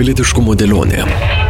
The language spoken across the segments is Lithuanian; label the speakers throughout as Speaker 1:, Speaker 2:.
Speaker 1: Pilietiškumo dėlionė.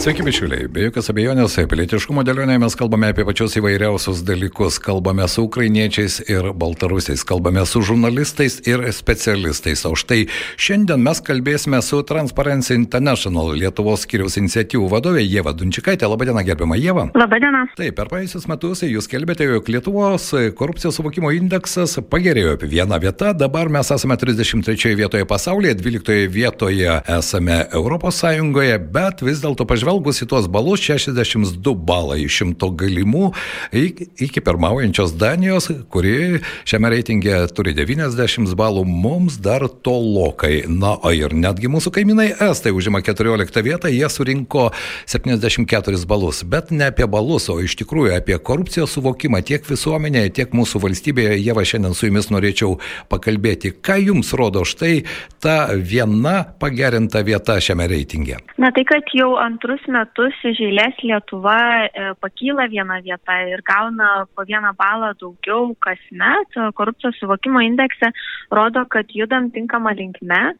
Speaker 2: Sveiki, bičiuliai. Be jokios abejonės, pilietiškumo dėlionėje mes kalbame apie pačius įvairiausius dalykus. Kalbame su ukrainiečiais ir baltarusiais, kalbame su žurnalistais ir specialistais. O štai šiandien mes kalbėsime su Transparency International Lietuvos skiriaus iniciatyvų vadovė Jėva Dunčikaitė. Labadiena, gerbiama Jėva.
Speaker 3: Labadiena.
Speaker 2: Taip, per praėjusius metus jūs kelbėte, jog Lietuvos korupcijos suvokimo indeksas pagerėjo apie vieną vietą. Dabar mes esame 33 vietoje pasaulyje, 12 vietoje esame Europos Sąjungoje, bet vis dėlto pažvelgime pažvelgus į tuos balus, 62 balai iš šimto galimų iki, pirmaujančios Danijos, kuri šiame reitinge turi 90 balų, mums dar tolokai. Na, o ir netgi mūsų kaimynai Estai užima 14 vietą, jie surinko 74 balus. Bet ne apie balus, o iš tikrųjų apie korupcijos suvokimą tiek visuomenėje, tiek mūsų valstybėje. Jėva, šiandien su jumis norėčiau pakalbėti. Ką jums rodo štai ta viena pagerinta vieta šiame reitinge?
Speaker 3: Na tai, kad jau antrus antrus metus iš eilės Lietuva e, pakyla vieną vietą ir gauna po vieną balą daugiau kasmet. Korupcijos suvokimo indekse rodo, kad judam tinkamą linkme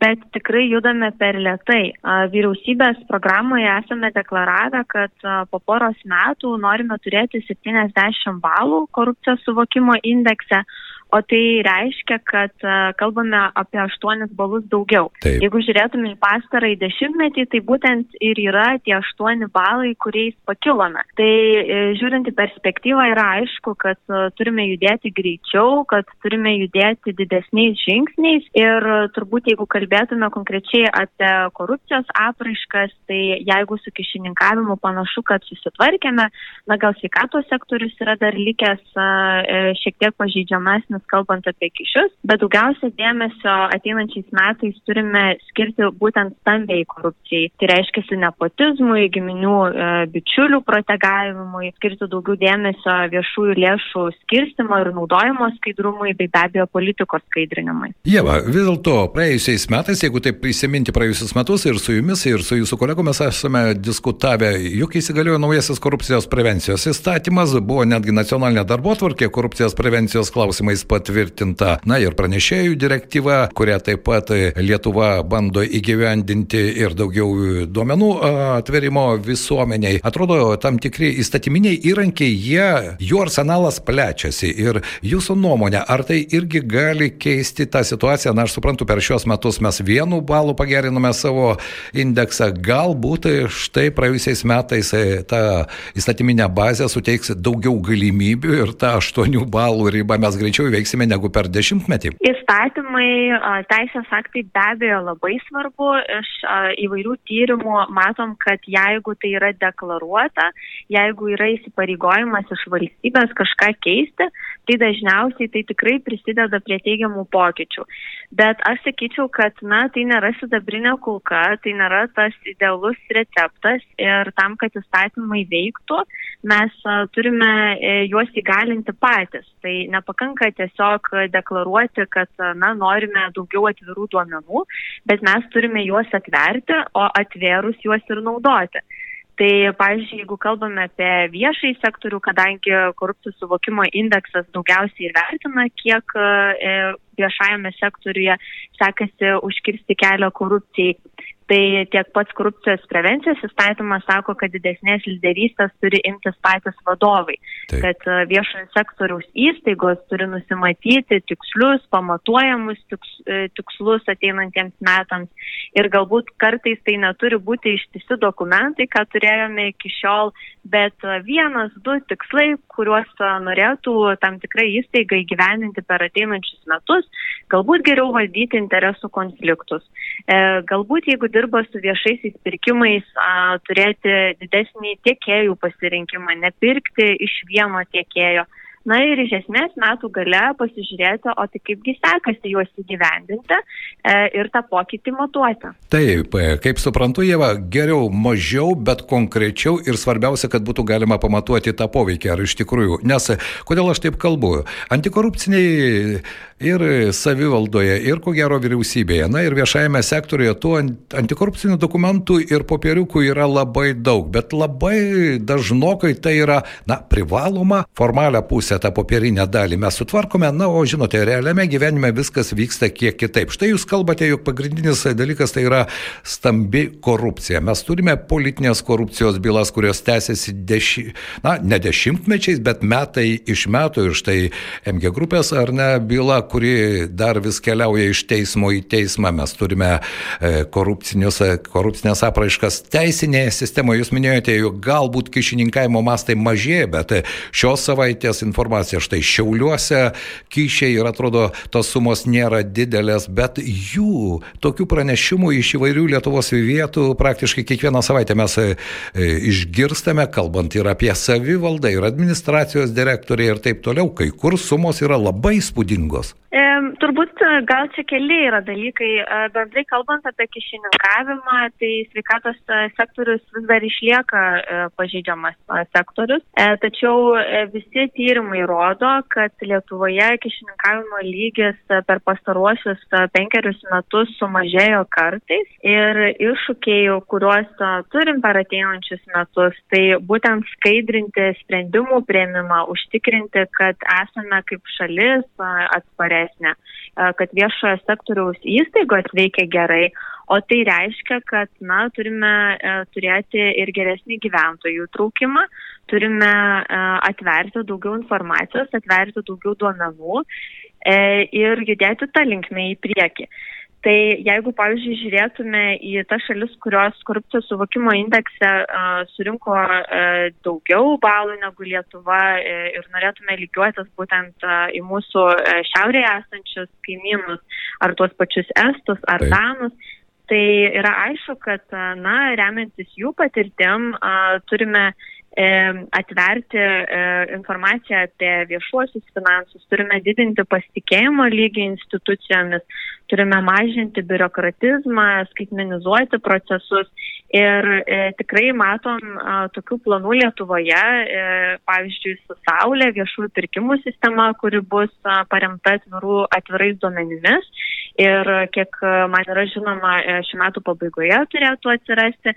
Speaker 3: bet tikrai judame per lietai. Vyriausybės programoje esame deklaravę, kad po poros metų norime turėti 70 balų korupcijos suvokimo indekse, o tai reiškia, kad kalbame apie 8 balus daugiau. Taip. Jeigu žiūrėtume į pastarąjį dešimtmetį, tai būtent ir yra tie 8 balai, kuriais pakilome. Tai e, žiūrint į perspektyvą yra aišku, kad turime judėti greičiau, kad turime judėti didesniais žingsniais ir turbūt jeigu kalbėtume konkrečiai apie korupcijos apraiškas, tai jeigu su kišininkavimu panašu, kad susitvarkėme, na gal sveikatos sektorius yra dar likęs e, šiek tiek pažeidžiamasnis duomenis kalbant apie kišius, bet daugiausia dėmesio ateinančiais metais turime skirti būtent stambiai korupcijai. Tai reiškia nepotizmui, giminių e, bičiulių protegavimui, skirti daugiau dėmesio viešųjų lėšų skirstimo ir naudojimo skaidrumui, bei be abejo politikos skaidrinimui.
Speaker 2: Jeva, vis dėlto praėjusiais metais, jeigu taip prisiminti praėjusius metus ir su jumis, ir su jūsų kolegomis esame diskutavę, juk įsigaliojo naujasis korupcijos prevencijos įstatymas, buvo netgi nacionalinė darbo tvarkė korupcijos prevencijos klausimais patvirtinta. Na ir pranešėjų direktyva, kurią taip pat Lietuva bando įgyvendinti ir daugiau duomenų atverimo visuomeniai. Atrodo, tam tikri įstatyminiai įrankiai, jie, jų arsenalas plečiasi. Ir jūsų nuomonė, ar tai irgi gali keisti tą situaciją? Na, aš suprantu, per šios metus mes vienu balu pagerinome savo indeksą. Galbūt štai praėjusiais metais e, ta įstatyminė bazė suteiks daugiau galimybių ir tą 8 balų ribą mes greičiau įveiksime veiksime negu per dešimtmetį?
Speaker 3: Įstatymai, teisės aktai be abejo labai svarbu. Iš įvairių tyrimų matom, kad jeigu tai yra deklaruota, jeigu yra įsipareigojimas iš valstybės kažką keisti, tai dažniausiai tai tikrai prisideda prie teigiamų pokyčių. Bet aš sakyčiau, kad na, tai nėra sidabrinė kulka, tai nėra tas idealus receptas ir tam, kad įstatymai veiktų, mes turime e, juos įgalinti patys. Tai nepakanka tiesiog deklaruoti, kad na, norime daugiau atvirų duomenų, bet mes turime juos atverti, o atvėrus juos ir naudoti. Tai, pavyzdžiui, jeigu kalbame apie viešai sektorių, kadangi korupcijos suvokimo indeksas daugiausiai ir vertina, kiek e, viešajame sektoriuje sekasi užkirsti kelią korupcijai, Tai tiek pats korupcijos prevencijos įstatymas sako, kad didesnės lyderystės turi imtis patys vadovai, Taip. kad e, viešojo sektoriaus įstaigos turi nusimatyti tikslius, pamatuojamus tiks, e, tikslus ateinantiems metams. Ir galbūt kartais tai neturi būti ištisi dokumentai, ką turėjome iki šiol, bet e, vienas, du tikslai, kuriuos norėtų tam tikrai įstaigai gyveninti per ateinančius metus, galbūt geriau valdyti interesų konfliktus. Galbūt jeigu dirba su viešaisiais pirkimais, turėti didesnį tiekėjų pasirinkimą, nepirkti iš vieno tiekėjo. Na ir iš esmės metų gale pasižiūrėti, o tai kaipgi sekasi juos įgyvendinti e, ir tą pokytį matuoti.
Speaker 2: Taip, e, kaip suprantu, Jėva, geriau mažiau, bet konkrečiau ir svarbiausia, kad būtų galima pamatuoti tą poveikį, ar iš tikrųjų. Nes kodėl aš taip kalbu? Antikorupciniai ir savivaldoje, ir ko gero vyriausybėje, na ir viešajame sektoriuje tų antikorupcinių dokumentų ir popieriukų yra labai daug, bet labai dažnokai tai yra, na, privaloma formalią pusę, tą popierinę dalį mes sutvarkome, na, o žinote, realiame gyvenime viskas vyksta kiek kitaip. Štai jūs kalbate, jog pagrindinis dalykas tai yra stambi korupcija. Mes turime politinės korupcijos bylas, kurios tęsiasi deši, na, ne dešimtmečiais, bet metai iš metų ir štai MG grupės ar ne byla, kuri dar vis keliauja iš teismo į teismą. Mes turime e, korupcinės apraiškas teisinėje sistemoje. Jūs minėjote, jog galbūt kišininkavimo mastai mažėja, bet šios savaitės informacija štai šiauliuose kyšiai ir atrodo tos sumos nėra didelės, bet jų tokių pranešimų iš įvairių Lietuvos vietų praktiškai kiekvieną savaitę mes e, išgirstame, kalbant ir apie savivaldą, ir administracijos direktoriai ir taip toliau, kai kur sumos yra labai spūdingos.
Speaker 3: E, turbūt e, gal čia keli yra dalykai. E, bendrai kalbant apie kišininkavimą, tai sveikatos e, sektorius vis dar išlieka pažeidžiamas sektorius. Tačiau visi tyrimai rodo, kad Lietuvoje kišininkavimo lygis per pastaruosius penkerius metus sumažėjo kartais. Ir iššūkiai, kuriuos turim per ateinančius metus, tai būtent skaidrinti sprendimų prieimimą, užtikrinti, kad esame kaip šalis atsparė geresnė, kad viešojo sektoriaus įstaigos veikia gerai, o tai reiškia, kad na, turime turėti ir geresnį gyventojų traukimą, turime atverti daugiau informacijos, atverti daugiau duomenų e, ir judėti tą linkmę į priekį. Tai jeigu, pavyzdžiui, žiūrėtume į tas šalis, kurios korupcijos suvokimo indekse surinko daugiau balų negu Lietuva uh, ir norėtume lygiuotis būtent į mūsų uh, šiaurėje esančius kaimynus, ar tuos pačius estus, ar danus, tai yra aišku, kad, na, remiantis jų patirtim, turime E, atverti e, informaciją apie viešuosius finansus, turime didinti pasitikėjimo lygį institucijomis, turime mažinti biurokratizmą, skaitmenizuoti procesus ir e, tikrai matom a, tokių planų Lietuvoje, e, pavyzdžiui, su Saulė viešųjų pirkimų sistema, kuri bus a, paremta atvirų, atvirais duomenimis ir kiek man yra žinoma, šių metų pabaigoje turėtų atsirasti.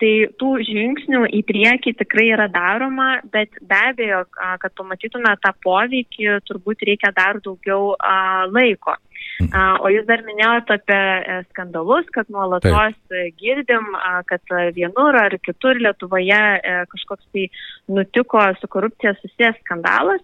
Speaker 3: Tai tų žingsnių į priekį tikrai yra daroma, bet be abejo, kad pamatytume tą poveikį, turbūt reikia dar daugiau laiko. O jūs dar minėjote apie e, skandalus, kad nuolatos Taip. girdim, kad vienur ar kitur Lietuvoje e, kažkoks tai nutiko su korupcija susijęs skandalas.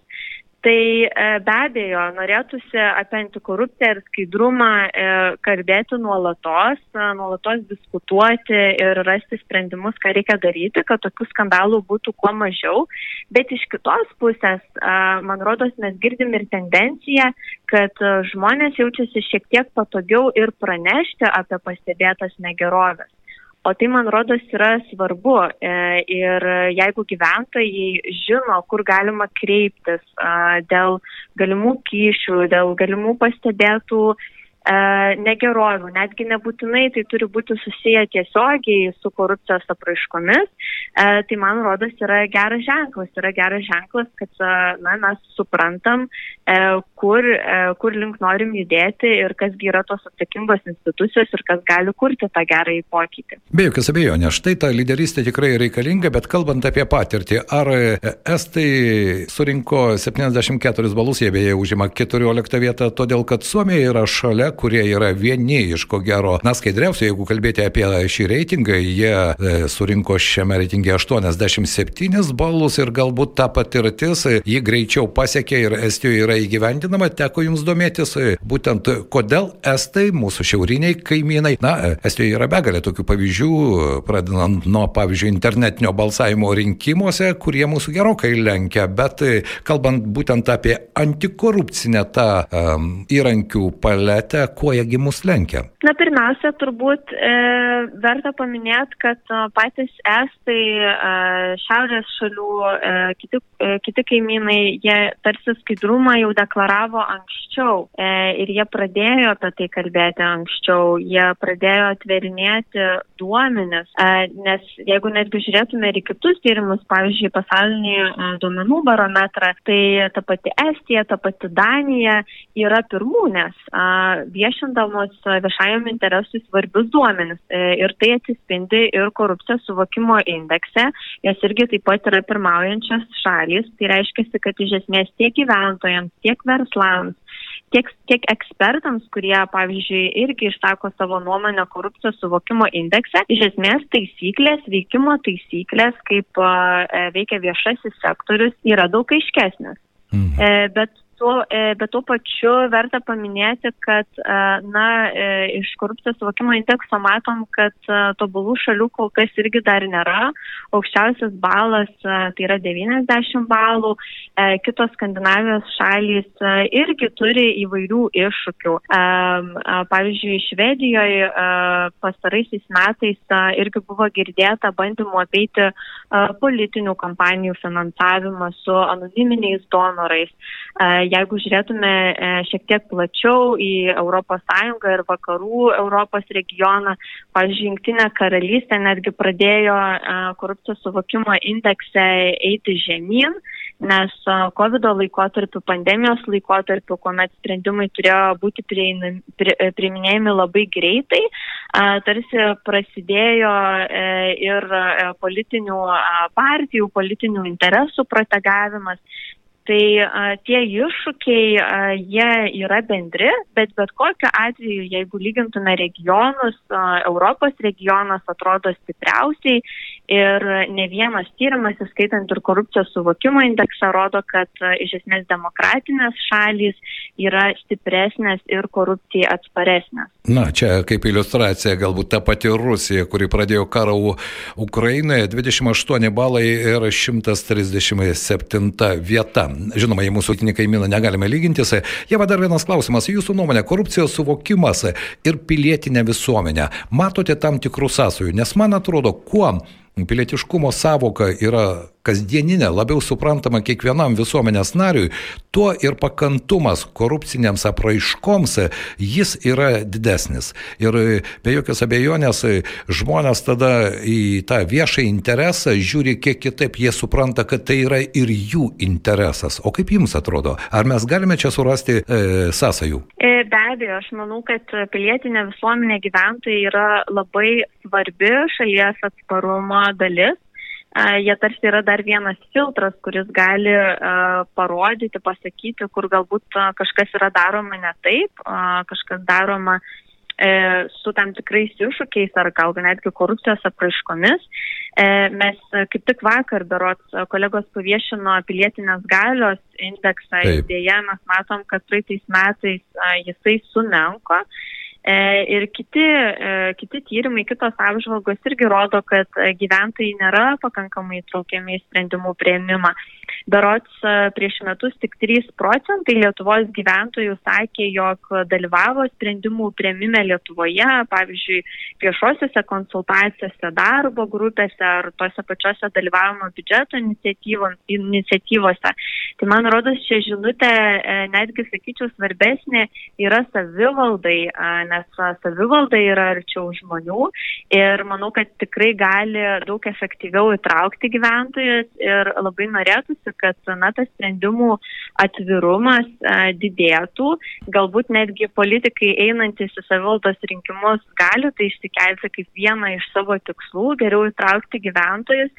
Speaker 3: Tai e, be abejo, norėtųsi apie antikorupciją ir skaidrumą e, kalbėti nuolatos, e, nuolatos diskutuoti ir rasti sprendimus, ką reikia daryti, kad tokių skandalų būtų kuo mažiau. Bet iš kitos pusės, man rodos, mes girdim ir tendenciją, kad žmonės jaučiasi šiek tiek patogiau ir pranešti apie pastebėtas negerovės. O tai, man rodos, yra svarbu. E, ir jeigu gyventojai žino, kur galima kreiptis dėl galimų kyšių, dėl galimų pastebėtų negerovių, netgi nebūtinai tai turi būti susiję tiesiogiai su korupcijos apraiškomis, e, tai man rodos yra geras ženklas, yra geras ženklas, kad e, na, mes suprantam, kur, kur link norim judėti ir kasgi yra tos atsakingos institucijos ir kas gali kurti tą gerąjį pokytį.
Speaker 2: Be jokios abejonės, štai ta lyderystė tikrai reikalinga, bet kalbant apie patirtį, ar Estai surinko 74 balus, jie beje užima 14 vietą, todėl kad Suomija yra šalia, kurie yra vieni iš ko gero, na, skaidriausių, jeigu kalbėti apie šį reitingą, jie e, surinko šiame reitinge 87 balus ir galbūt ta patirtis e, jį greičiau pasiekė ir Estijoje yra įgyvendinama, teko jums domėtis e, būtent kodėl Estai, mūsų šiauriniai kaimynai, na, Estijoje yra begalė tokių pavyzdžių, pradedant nuo, pavyzdžiui, internetinio balsavimo rinkimuose, kurie mūsų gerokai lenkia, bet kalbant būtent apie antikorupcinę tą um, įrankių paletę, kuo jiegi mus lenkia?
Speaker 3: Na, pirmiausia, turbūt e, verta paminėti, kad e, patys estai, e, šiaurės šalių, e, kiti, e, kiti kaimynai, jie tarsi skaidrumą jau deklaravo anksčiau e, ir jie pradėjo apie tai kalbėti anksčiau, jie pradėjo atverinėti duomenis, e, nes jeigu netgi žiūrėtume ir kitus tyrimus, pavyzdžiui, pasaulinį e, duomenų barometrą, tai ta pati Estija, ta pati Danija yra pirmūnės viešindamos viešajam interesui svarbius duomenis. E, ir tai atsispindi ir korupcijos suvokimo indekse. Jos irgi taip pat yra pirmaujančios šalys. Tai reiškia, kad iš esmės tiek gyventojams, tiek verslams, tiek, tiek ekspertams, kurie, pavyzdžiui, irgi išsako savo nuomonę korupcijos suvokimo indekse, iš esmės taisyklės, veikimo taisyklės, kaip e, veikia viešasis sektorius, yra daug aiškesnės. Mhm. E, bet tuo, e, bet tuo pačiu verta paminėti, kad e, na, e, iš korupcijos suvokimo indekso matom, kad tobulų šalių kol kas irgi dar nėra. Aukščiausias balas tai yra 90 balų. Kitos Skandinavijos šalys irgi turi įvairių iššūkių. Pavyzdžiui, Švedijoje pastaraisiais metais irgi buvo girdėta bandymų apeiti politinių kampanijų finansavimą su anoniminiais donorais jeigu žiūrėtume e, šiek tiek plačiau į ES ir vakarų Europos regioną, pavyzdžiui, Junktinė karalystė netgi pradėjo e, korupcijos suvokimo indekse eiti žemyn nes COVID laikotarpiu, pandemijos laikotarpiu, kuomet sprendimai turėjo būti prieinami, pri, e, priiminėjami labai greitai, tarsi prasidėjo ir politinių partijų, politinių interesų protegavimas Tai a, tie iššūkiai, a, jie yra bendri, bet bet kokiu atveju, jeigu lygintume regionus, a, Europos regionas atrodo stipriausiai ir ne vienas tyrimas, įskaitant ir korupcijos suvokimo indeksą, rodo, kad a, iš esmės demokratinės šalys yra stipresnės ir korupcijai atsparesnės.
Speaker 2: Na, čia kaip iliustracija galbūt ta pati Rusija, kuri pradėjo karą Ukrainoje, 28 balai ir 137 vieta. Žinoma, į mūsų ūkinį kaimyną negalime lygintis. Jie dar vienas klausimas. Jūsų nuomonė, korupcijos suvokimas ir pilietinė visuomenė. Matote tam tikrų sąsajų? Nes man atrodo, kuo pilietiškumo savoka yra kasdieninė, labiau suprantama kiekvienam visuomenės nariui, tuo ir pakantumas korupciniams apraiškoms jis yra didesnis. Ir be jokios abejonės žmonės tada į tą viešą interesą žiūri kiek kitaip, jie supranta, kad tai yra ir jų interesas. O kaip jums atrodo, ar mes galime čia surasti e, sąsajų?
Speaker 3: E, be abejo, aš manau, kad pilietinė visuomenė gyventojai yra labai svarbi šalies atsparumo dalis jie tarsi yra dar vienas filtras, kuris gali parodyti, pasakyti, kur galbūt kažkas yra daroma ne taip, kažkas daroma e, su tam tikrais iššūkiais ar gal netgi korupcijos apraiškomis. E, mes kaip tik vakar, berots, kolegos paviešino pilietinės galios indeksą, dėja mes matom, kad praeitais metais jisai sumenko. E, ir kiti, e, kiti tyrimai, kitos apžvalgos irgi rodo, kad gyventojai nėra pakankamai traukiami į sprendimų prieimimą. Berots e, prieš metus tik 3 procentai Lietuvos gyventojų sakė, jog dalyvavo sprendimų prieimime Lietuvoje, pavyzdžiui, viešosiuose konsultacijose, darbo grupėse ar tose pačiose dalyvavimo biudžeto iniciatyvose. Tai man rodos, čia žinutė netgi, sakyčiau, svarbesnė yra savivaldai, nes savivalda yra arčiau žmonių ir manau, kad tikrai gali daug efektyviau įtraukti gyventojus ir labai norėtųsi, kad na, tas sprendimų atvirumas a, didėtų. Galbūt netgi politikai einantis į savivaldos rinkimus gali tai išsikelti kaip vieną iš savo tikslų, geriau įtraukti gyventojus,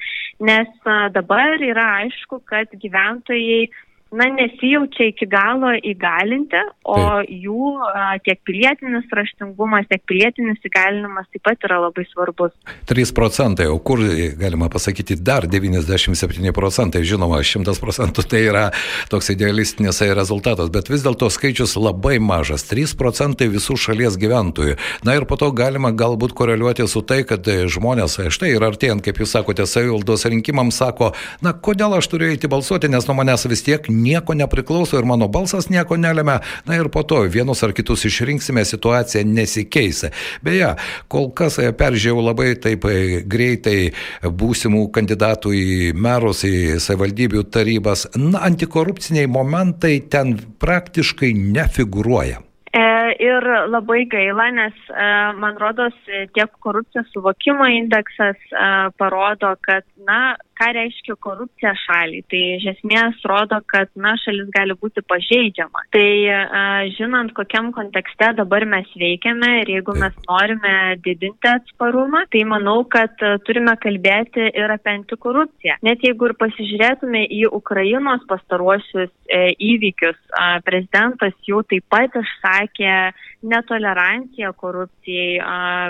Speaker 3: nes a, dabar yra aišku, kad gyventojai na, nesijaučia iki galo įgalinti, o taip. jų a, tiek pilietinis raštingumas, tiek pilietinis įgalinimas taip pat yra labai svarbus.
Speaker 2: 3 procentai, o kur galima pasakyti dar 97 procentai, žinoma, 100 procentų tai yra toks idealistinis rezultatas, bet vis dėlto skaičius labai mažas - 3 procentai visų šalies gyventojų. Na ir po to galima galbūt koreliuoti su tai, kad žmonės, štai ir artėjant, kaip jūs sakote, savivaldos rinkimams sako, na kodėl aš turiu eiti balsuoti, nes nuo manęs vis tiek nieko nepriklauso ir mano balsas nieko nelemia, na ir po to vienus ar kitus išrinksime, situacija nesikeis. Beje, kol kas e, peržiūrėjau labai taip e, greitai būsimų kandidatų į merus, į savivaldybių tarybas. Na, antikorupciniai momentai ten praktiškai nefiguruoja.
Speaker 3: E, ir labai gaila, nes man rodos tiek korupcijos suvokimo indeksas parodo, kad, na, ką reiškia korupcija šaliai. Tai iš esmės rodo, kad na, šalis gali būti pažeidžiama. Tai žinant, kokiam kontekste dabar mes veikiame ir jeigu mes norime didinti atsparumą, tai manau, kad turime kalbėti ir apie antikorupciją. Net jeigu ir pasižiūrėtume į Ukrainos pastaruosius e, įvykius, prezidentas jau taip pat išsakė netoleranciją korupcijai,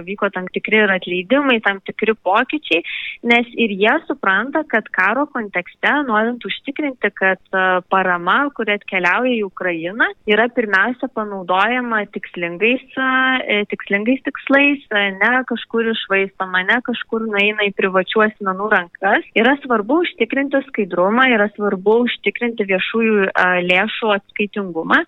Speaker 3: vyko tam tikri ir atleidimai, tam tikri pokyčiai, nes ir jie supranta, supranta, kad karo kontekste, norint užtikrinti, kad e, parama, kuri atkeliauja į Ukrainą, yra pirmiausia panaudojama tikslingais, e, tikslingais tikslais, e, ne kažkur išvaistoma, ne kažkur nueina į privačių asmenų rankas. Yra svarbu užtikrinti skaidrumą, yra svarbu užtikrinti viešųjų lėšų atskaitingumą.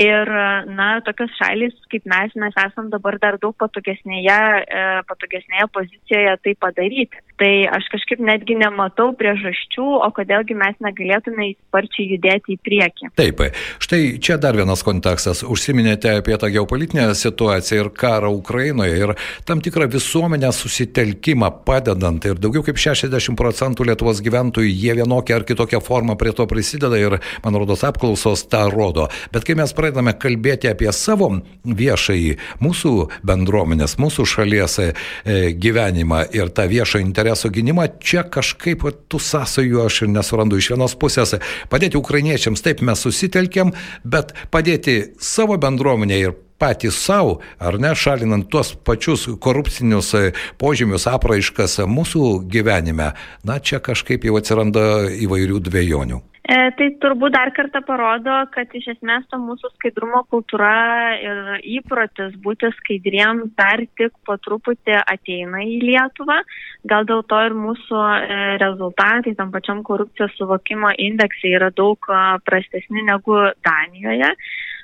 Speaker 3: Ir, na, tokios šalis kaip mes, mes esam dabar dar daug patogesnėje, e, patogesnėje pozicijoje tai padaryti. Tai aš kažkaip netgi nematau priežasčių, o kodėlgi mes negalėtume sparčiai judėti į priekį.
Speaker 2: Taip, štai čia dar vienas kontekstas. Užsiminėte apie tą geopolitinę situaciją ir karą Ukrainoje ir tam tikrą visuomenės susitelkimą padedant. Ir daugiau kaip 60 procentų Lietuvos gyventojų jie vienokią ar kitokią formą prie to prisideda ir, man rodos, apklausos tą rodo. Bet kai mes pradedame kalbėti apie savo viešąjį, mūsų bendruomenės, mūsų šalies e, gyvenimą ir tą viešą interesų gynimą, čia kažkaip tų sąsajų aš ir nesurandu iš vienos pusės. Padėti ukrainiečiams, taip mes susitelkėm, bet padėti savo bendruomenė ir patys savo, ar ne, šalinant tuos pačius korupcinius e, požymius, apraiškas mūsų gyvenime, na čia kažkaip jau atsiranda įvairių dviejonių.
Speaker 3: E, tai turbūt dar kartą parodo, kad iš esmės to mūsų skaidrumo kultūra ir įprotis būti skaidriems dar tik po truputį ateina į Lietuvą. Gal dėl to ir mūsų e, rezultatai tam pačiam korupcijos suvokimo indeksai yra daug prastesni negu Danijoje.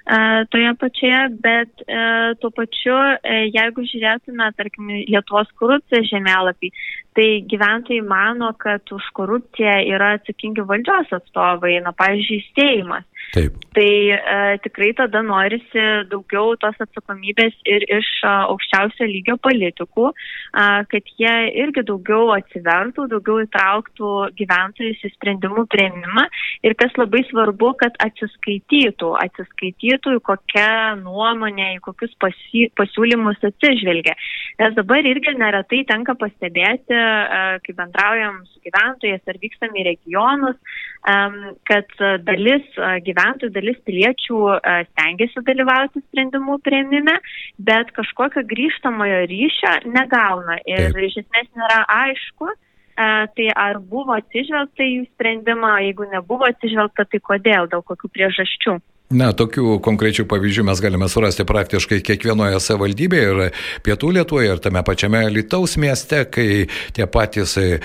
Speaker 3: E, toje pačioje, bet e, tuo pačiu, e, jeigu žiūrėtume, tarkim, Lietuvos korupcijos žemėlapį, tai gyventojai mano, kad už korupciją yra atsakingi valdžios atstovai, na, pavyzdžiui, Seimas. Taip. Tai e, tikrai tada norisi daugiau tos atsakomybės ir iš a, aukščiausio lygio politikų, a, kad jie irgi daugiau atsivertų, daugiau įtrauktų gyventojus į sprendimų prieimimą ir kas labai svarbu, kad atsiskaitytų, atsiskaitytų, į kokią nuomonę, į kokius pasi, pasiūlymus atsižvelgia. Nes dabar irgi neretai tenka pastebėti, a, kai bendraujam su gyventojais ar vykstam į regionus, kad dalis gyventojų, dalis piliečių stengiasi dalyvauti sprendimų prieimime, bet kažkokio grįžtamojo ryšio negauna ir Taip. iš esmės nėra aišku, tai ar buvo atsižvelgta į jų sprendimą, jeigu nebuvo atsižvelgta, tai kodėl, dėl kokių priežasčių.
Speaker 2: Na, tokių konkrečių pavyzdžių mes galime surasti praktiškai kiekvienoje savivaldybėje ir pietų Lietuvoje, ir tame pačiame Lietuvos mieste, kai tie patys e,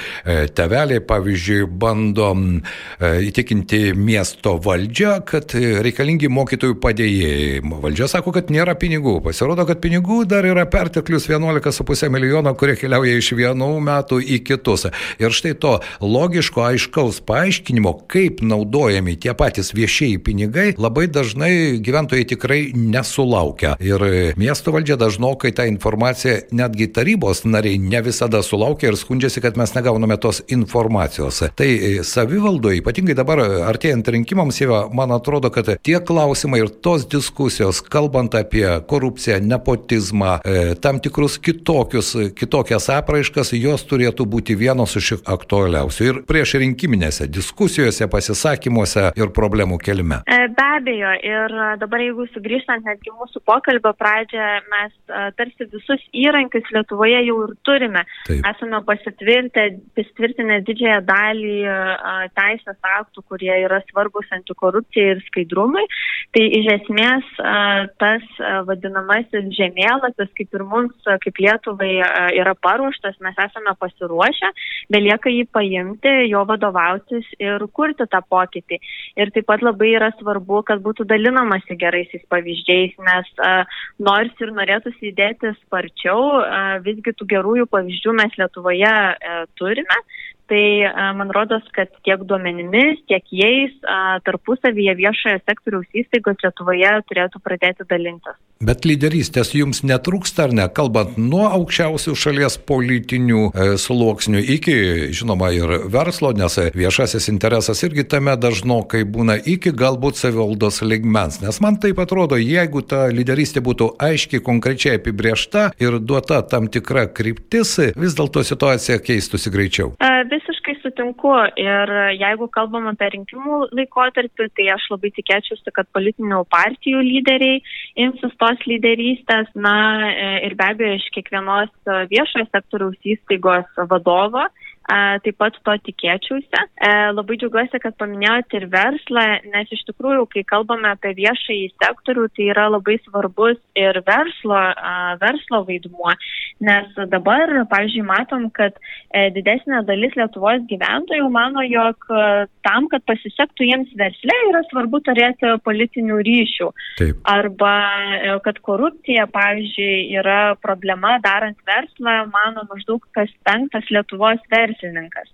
Speaker 2: teveliai, pavyzdžiui, bando e, įtikinti miesto valdžią, kad reikalingi mokytojų padėjėjai. Valdžia sako, kad nėra pinigų. Pasirodo, kad pinigų dar yra perteklius 11,5 milijono, kurie keliauja iš vienų metų į kitus. Ir štai to logiško, aiškaus paaiškinimo, kaip naudojami tie patys viešieji pinigai, labai dažnai gyventojai tikrai nesulaukia. Ir miesto valdžia dažnokai tą informaciją netgi tarybos nariai ne visada sulaukia ir skundžiasi, kad mes negauname tos informacijos. Tai savivaldoje, ypatingai dabar artėjant rinkimams, jau man atrodo, kad tie klausimai ir tos diskusijos, kalbant apie korupciją, nepotizmą, e, tam tikrus kitokius, kitokias apraiškas, jos turėtų būti vienos iš aktualiausių ir prieš rinkiminėse diskusijose, pasisakymuose ir problemų kelime.
Speaker 3: E, be abejo, abejo. Ir dabar jeigu sugrįžtant netgi mūsų pokalbio pradžią, mes tarsi visus įrankius Lietuvoje jau ir turime. Taip. Esame pasitvirtinę didžiąją dalį teisės aktų, kurie yra svarbus antikorupcijai ir skaidrumui. Tai iš esmės tas vadinamasis žemėlapis, kaip ir mums, kaip Lietuvai, yra paruoštas, mes esame pasiruošę, belieka jį paimti, jo vadovautis ir kurti tą pokytį. Ir taip pat labai yra svarbu, kad būtų dalinamasi geraisiais pavyzdžiais, nes nors ir norėtųsi įdėti sparčiau, visgi tų gerųjų pavyzdžių mes Lietuvoje uh, turime. Tai man rodos, kad tiek duomenimis, tiek jais tarpusavyje viešojo sektoriaus įstaigos Lietuvoje turėtų pradėti dalintis.
Speaker 2: Bet lyderystės jums netrūksta ar ne, kalbant nuo aukščiausių šalies politinių e, sluoksnių iki, žinoma, ir verslo, nes viešasis interesas irgi tame dažnokai būna iki galbūt savivaldos ligmens. Nes man taip atrodo, jeigu ta lyderystė būtų aiškiai, konkrečiai apibriešta ir duota tam tikra kryptis, vis dėlto situacija keistųsi greičiau.
Speaker 3: A, visiškai sutinku ir jeigu kalbam apie rinkimų laikotarpį, tai aš labai tikėčiausi, kad politinių partijų lyderiai imsis to tos lyderystės, na e, ir be abejo iš kiekvienos viešojo sektoriaus įstaigos vadovo taip pat to tikėčiausi. E, labai džiaugiuosi, kad paminėjote ir verslą, nes iš tikrųjų, kai kalbame apie viešąjį sektorių, tai yra labai svarbus ir verslo, verslo vaidmuo, nes dabar, pavyzdžiui, matom, kad e, didesnė dalis Lietuvos gyventojų mano, jog tam, kad pasisektų jiems versle, yra svarbu turėti politinių ryšių. Taip. Arba e, kad korupcija, pavyzdžiui, yra problema darant verslą, mano maždaug kas penktas Lietuvos verslas verslininkas.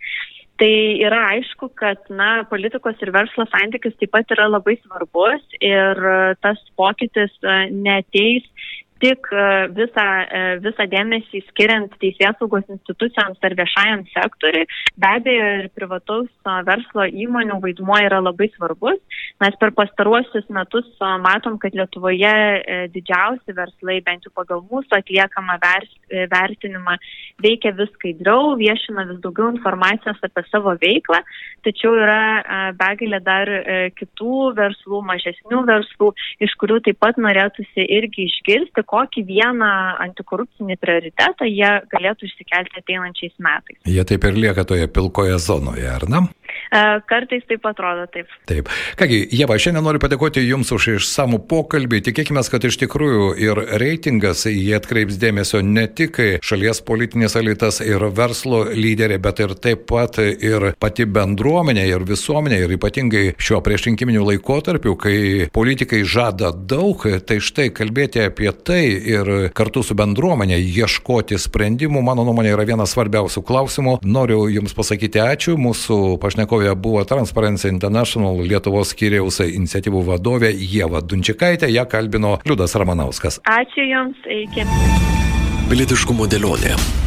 Speaker 3: Tai yra aišku, kad na, politikos ir verslo santykis taip pat yra labai svarbus ir tas pokytis neteis tik e, visą, e, visą dėmesį skiriant teisėsaugos institucijoms ar viešajam sektoriui, be abejo ir privataus verslo įmonių vaidmuo yra labai svarbus. Mes per pastaruosius metus matom, kad Lietuvoje e, didžiausi verslai, bent jau pagal mūsų atliekamą vertinimą, veikia vis skaidriau, viešina vis daugiau informacijos apie savo veiklą, tačiau yra begalė dar kitų verslų, mažesnių verslų, iš kurių taip pat norėtųsi irgi išgirsti, kokį vieną antikorupcinį prioritetą jie galėtų išsikelti ateinančiais metais.
Speaker 2: Jie taip ir lieka toje pilkoje zonoje, ar ne?
Speaker 3: E, kartais taip atrodo, taip.
Speaker 2: Taip. Kągi, Jeva, šiandien noriu padėkoti Jums už išsamų pokalbį. Tikėkime, kad iš tikrųjų ir reitingas jie atkreips dėmesio ne tik šalies politinės elitas ir verslo lyderiai, bet ir taip pat ir pati bendruomenė ir visuomenė ir ypatingai šiuo priešrinkiminiu laikotarpiu, kai politikai žada daug, tai štai kalbėti apie tai ir kartu su bendruomenė ieškoti sprendimų, mano nuomonė, yra vienas svarbiausių klausimų. Noriu Jums pasakyti ačiū. Mūsų pašnekovė buvo Transparency International Lietuvos skyriaus iniciatyvų vadovė Jeva Dunčikaitė, ją kalbino Liudas Ramanauskas.
Speaker 3: Ačiū Jums, iki.
Speaker 1: Pilietiškumo dėlionė.